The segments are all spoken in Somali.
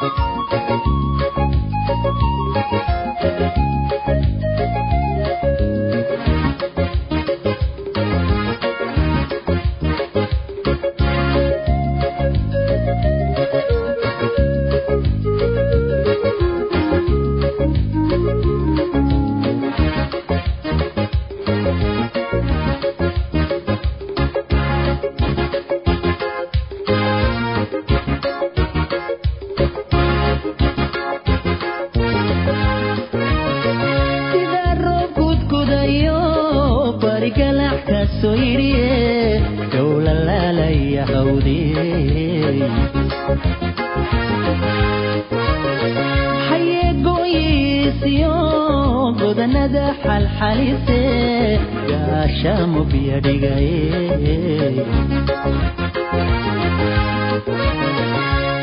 Música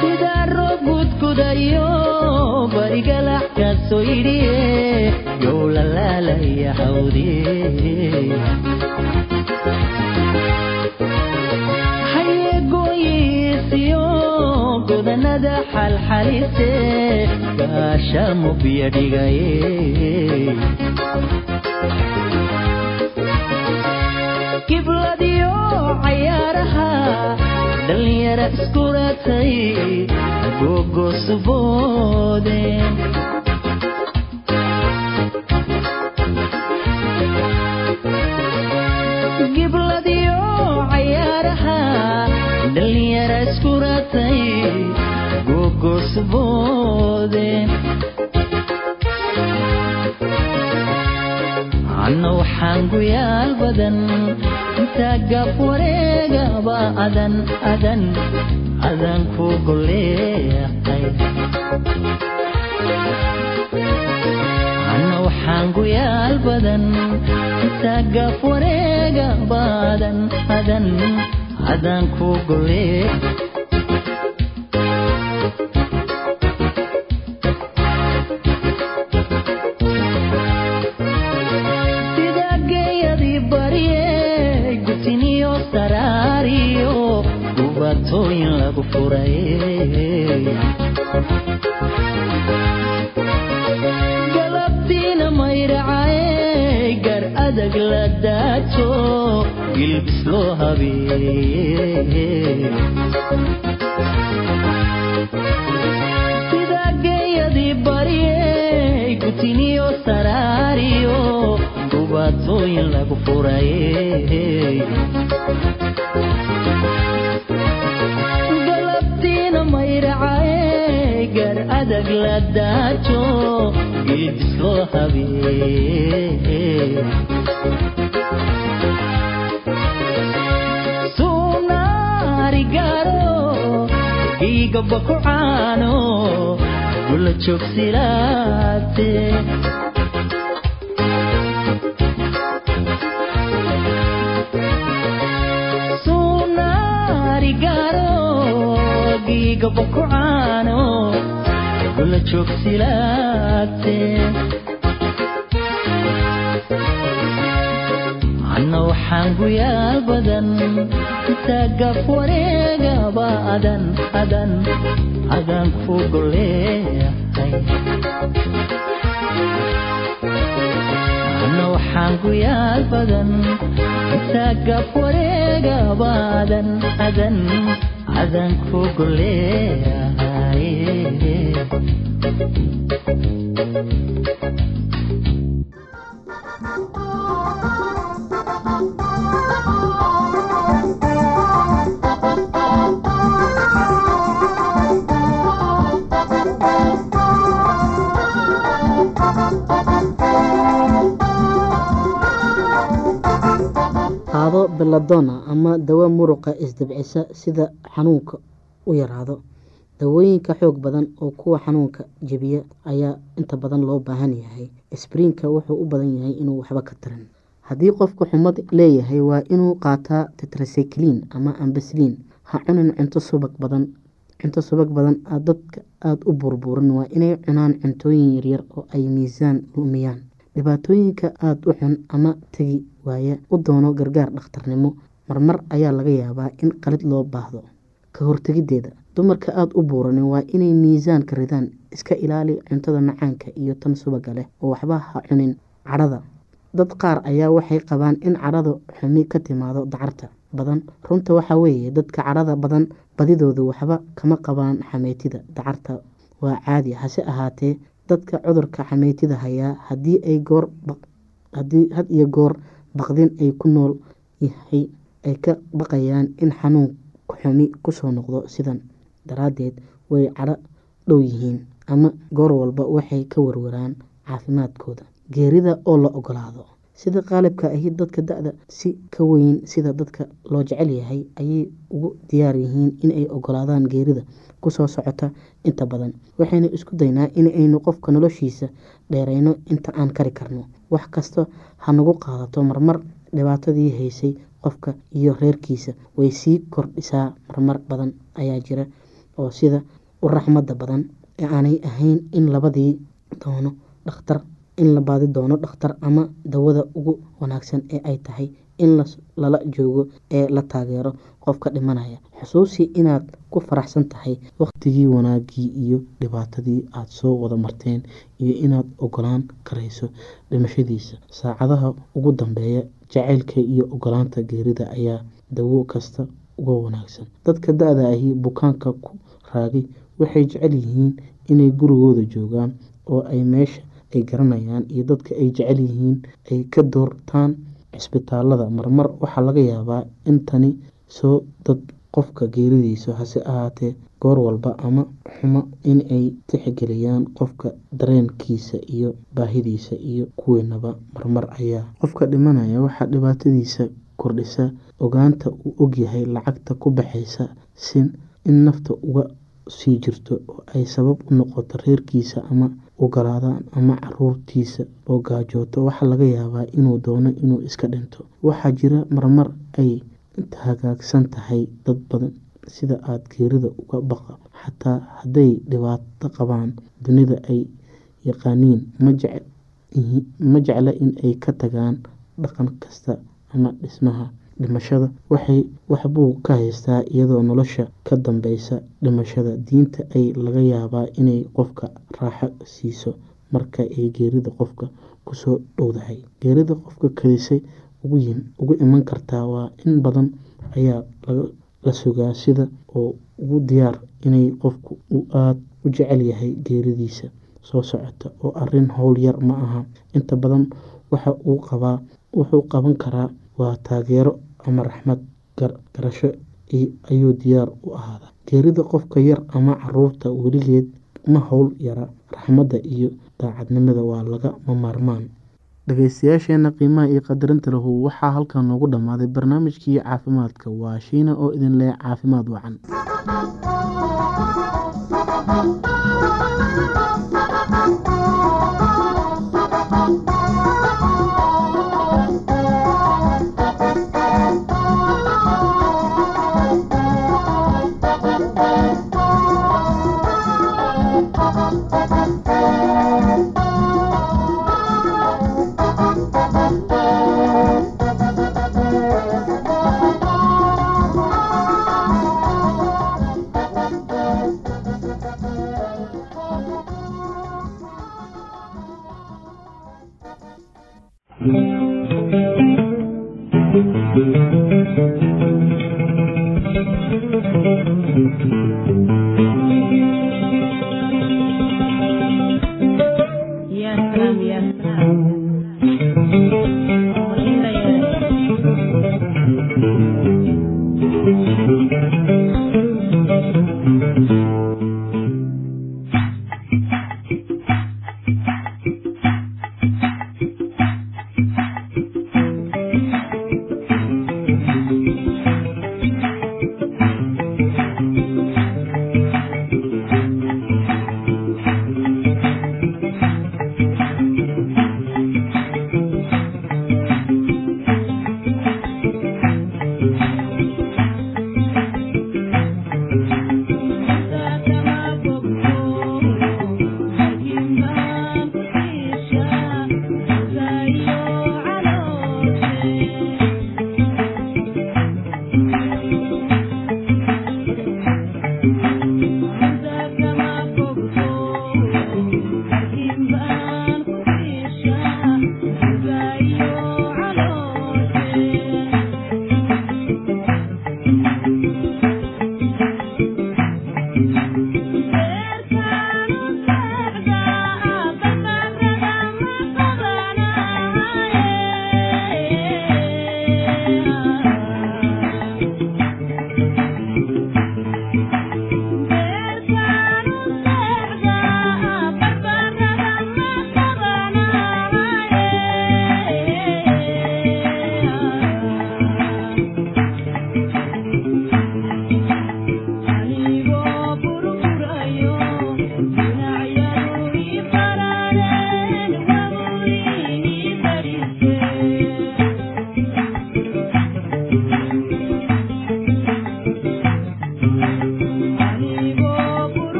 sidaa roob gudgudayo barigalaxkaaso yidhiye yow lalaalaya hawdiye hayeegooyiisiyo godanada xalxalise gaasha mubya dhigaye kibladiyo cayaaraha dhallinyara iskuratay gogosuboode gibladiyo cayaaraha dhallinyara iskuratay gogosuboode anna waxaan guyaal badan intaa gaab wareegaba adan adan adan ku goleeqay anna waxaan guyaal badan intaa gaab wareegaba adan adan adan ku golee galabtiina mayracay gar adag la daajo gilbis loo habeeye sida geeyadii baryey gutiniyo saraariyo dubaatooyin lagu furaye habeeye suunaari gaaro giigaba ku caano gula joogsilaate suunaari gaaro giigaba ku caano gula joogsilaate anna waxaan guyaal badan. Intaa gaf wareegaba adan adan adan ku goleehay anna waxaan guyaal badan. Intaa gaf wareegaba adan adan adan ku beladona ama dawo muruqa isdabcisa sida xanuunka u yaraado. Dawooyinka xoog badan oo kuwa xanuunka jebiya ayaa inta badan loo baahan yahay. Sbriinka wuxuu u badan yahay inuu waxba ka tarin. Haddii qofku xumad leeyahay waa inuu qaataa tetracyclin ama ambasliin ha cunin cunto subag badan cunto subag badan dadka aada u burburin. Waa inay cunaan cuntooyin yaryar oo ay miisaan lumiyaan dhibaatooyinka aada u xun ama tegi waaya u doono gargaar dhakhtarnimo. Marmar ayaa laga yaabaa in qalid loo baahdo. Ka hortegideeda dumarka aada u buuranin waa inay miisaanka ridaan iska ilaali cuntada macaanka iyo tan subaga leh oo waxba ha cunin. Cadhada. Dad qaar ayaa waxay qabaan in cadhada xumi ka timaado dacarta badan. Runta waxaa weeye dadka cadhada badan badidoodu waxba kama qabaan xameytida dacarta. Waa caadi hase ahaatee dadka cudurka xameytida hayaa haddii ay goor haddii had iyo goor baqdin ay ku nool yahay ay ka baqayaan in xanuun xumi ku soo noqdo sidan daraadeed way cadho dhow yihiin ama goor walba waxay ka warwaraan caafimaadkooda. Geerida oo la ogolaado sida qaalibka ahi dadka da-da si ka weyn sida dadka loo jecel yahay ayay ugu diyaar yihiin inay ogolaadaan geerida ku soo socota inta badan. Waxaynu isku daynaa inaynu qofka noloshiisa dheereyno inta aan kari karno. Wax kasta ha nagu qaadato marmar dhibaatadii haysay qofka iyo reerkiisa. Way sii kordhisaa marmar badan ayaa jira oo sida u raxmada badan ee aanay ahayn in labadii doono dhakhtar in la baadi doono dhakhtar ama dawada ugu wanaagsan ee ay tahay in lala joogo ee la taageero qofka dhimanaya. Xusuusi inaad ku faraxsan tahay waqtigii wanaagii iyo dhibaatadii aada soo wada marteen iyo inaad ogolaan karayso dhimashadiisa. Saacadaha ugu dambeeya jaceylka iyo ogolaanta geerida ayaa dawo kasta uga wanaagsan. Dadka da-da ahi bukaanka ku raagi waxay jecel yihiin inay gurigooda joogaan oo ay meesha ay garanayaan iyo dadka ay jecel yihiin ay ka doortaan cisbitaalada marmar waxaa laga yaabaa in tani soo dad qofka geeridiisa hase ahaatee goor walba ama xumo inay tixgeliyaan qofka dareenkiisa iyo baahidiisa iyo kuweenaba marmar ayaa qofka dhimanaya waxaa dhibaatadiisa kordhisa ogaanta uu ogyahay lacagta ku baxaysa sin in nafta uga sii jirto oo ay sabab u noqoto reerkiisa ama ogolaadaan ama caruurtiisa oo gaajooto waxaa laga yaabaa inuu doono inuu iska dhinto. Waxaa jira marmar ay hagaagsan tahay dad badan sida aada geerida uga baqa. Xataa hadday dhibaato qabaan dunida ay yaqaaniin ma jecla in ay ka tagaan dhaqan kasta ama dhismaha dhimashada. Waxbuu ka haystaa iyadoo nolosha ka dambeysa dhimashada. Diinta ay laga yaabaa inay qofka raaxo siiso marka ay geerida qofka ku soo dhowdahay. Geerida qofka kadisay ugu iman kartaa waa in badan ayaa la sugaa sida oo ugu diyaar inay qofku uu aada u jecel yahay geeridiisa. Soo socota oo arrin howl yar ma aha. Inta badan waxa uu qaban karaa waa taageero ama raxmad garasho ayuu diyaar u ahaada geerida qofka yar ama carruurta weligeed ma howl yara. Raxmadda iyo daacadnimada waa lagama maarmaan dhageystayaasheena qiimaha iyo qadarinta lahu waxaa halkan noogu dhammaaday barnaamijkii caafimaadka. Waa shiina oo idin leh caafimaad wacan mi atrás.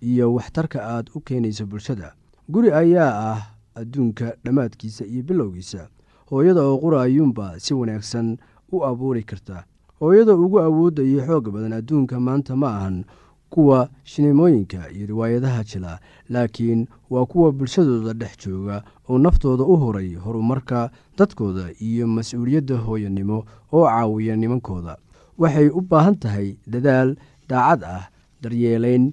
iyo waxtarka aad u keenayso bulshada. Guri ayaa ah adduunka dhammaadkiisa iyo bilowgiisa. Hooyada oo qura ayuunba si wanaagsan u abuuri karta. Hooyada ugu awoodda iyo xoog badan adduunka maanta ma ahan kuwa shinimooyinka iyo riwaayadaha jila laakiin waa kuwa bulshadooda dhex jooga oo naftooda u horay horumarka dadkooda iyo mas'uuliyadda hooyanimo oo caawiya nimankooda. Waxay u baahan tahay dadaal daacad ah daryeelayn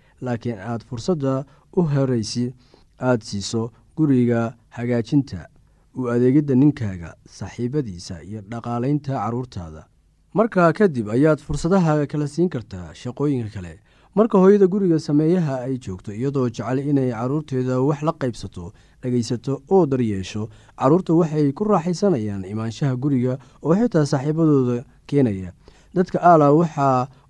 laakiin aad fursadda u horaysi aad siiso guriga hagaajinta u adeegidda ninkaaga saaxiibadiisa iyo dhaqaalaynta carruurtaada markaa kadib ayaad fursadaha kala siin kartaa shaqooyinka kale. Marka hooyada guriga sameeyaha ay joogto iyadoo jecel inay carruurteeda wax la qaybsato dhegaysato oo daryeesho carruurta waxay ku raaxaysanayaan imaanshaha guriga oo xitaa saaxiibadooda keenaya. Dadka aala waxaa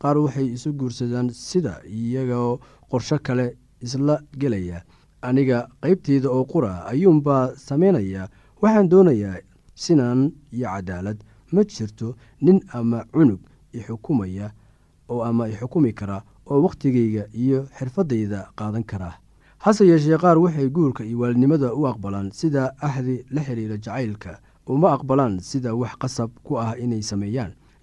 qaar waxay isu guursadaan sida iyagoo qorsho kale isla gelaya. Aniga qaybteyda oo qura ayuunbaa samaynaya waxaan doonayaa sinan iyo cadaalad. Ma jirto nin ama cunug ixukumaya oo ama ixukumi kara oo wakhtigayga iyo xirfaddayda qaadan kara. Hase yeeshee qaar waxay guurka iyo waalidnimada u aqbalaan sida axdi la xiriira jacaylka uma aqbalaan sida wax qasab ku ah inay sameeyaan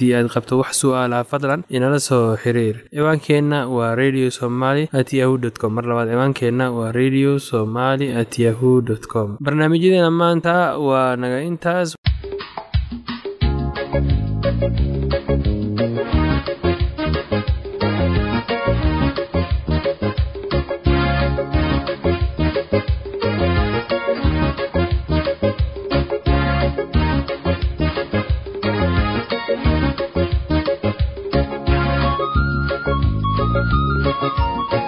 haddii aad qabto wax su'aalaha fadlan inala soo xiriir. Ciwaankeenna waa radio somaly at yahu t com. Mar labaad ciwaankeenna waa radio somaly at yahu dt com. Barnaamijyadeena maanta waa naga intaas Música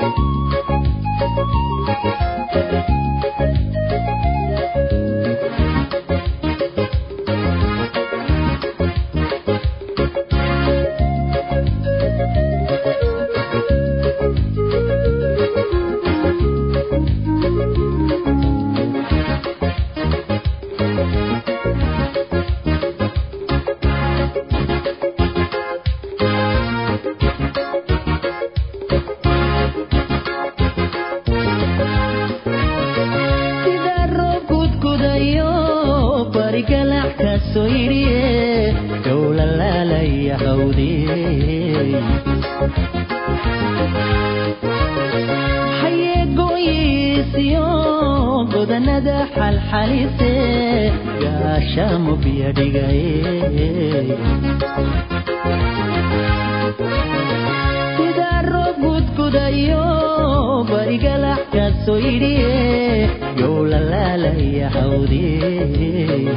mu biyo dhigaye sidaa roob gudgudayo barigalaxkaaso yidhiye yow la laalaya hawdie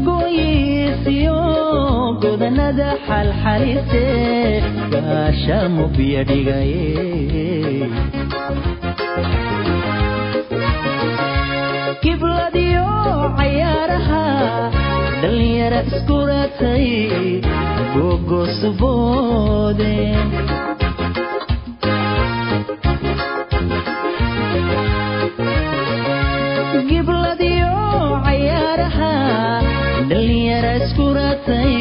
hayeegooyiisiyo godanada xalxalise gaasha mu biyo dhigaye kibladiyo cayaaraha dhalinyara iskuratay gogosuboode gibladiyo cayaaraha dhalinyara iskuratay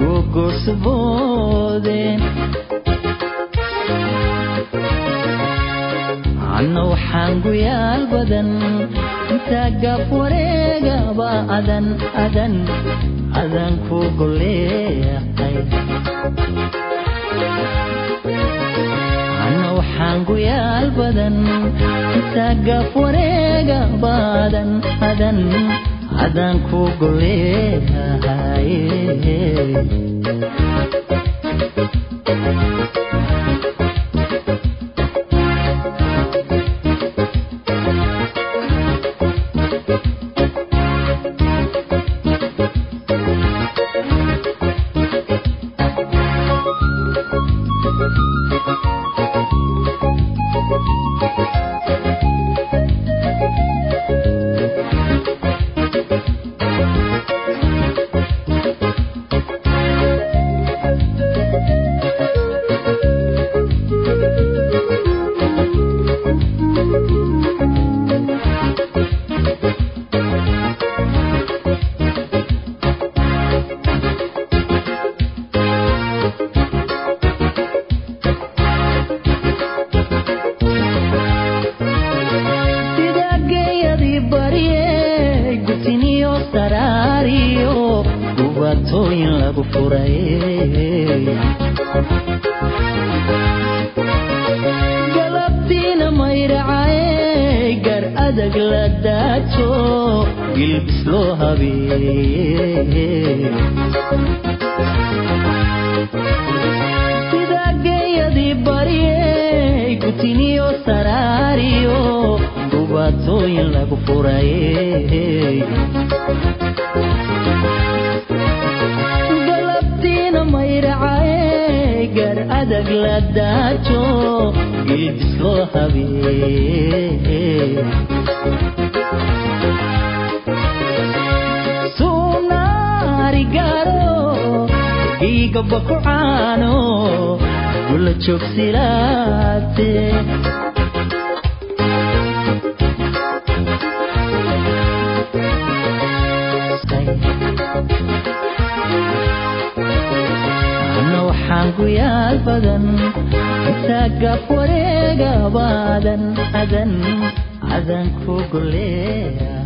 gogosuboode anna waxaan guyaal badan gaab wareegaba adan adan adan ku goleeqay anna waxaan guyaal badan gaab wareegaba adan adan adan ku goleehay galabtiina dhibaatooyin lagu furaye galabtiina mayracay gar adag la daajo gildiskoo habee suunaarigaaro dhiiga bakucaano gula joog silaate ana waxaan ku yaal badan adan adan ku goleeya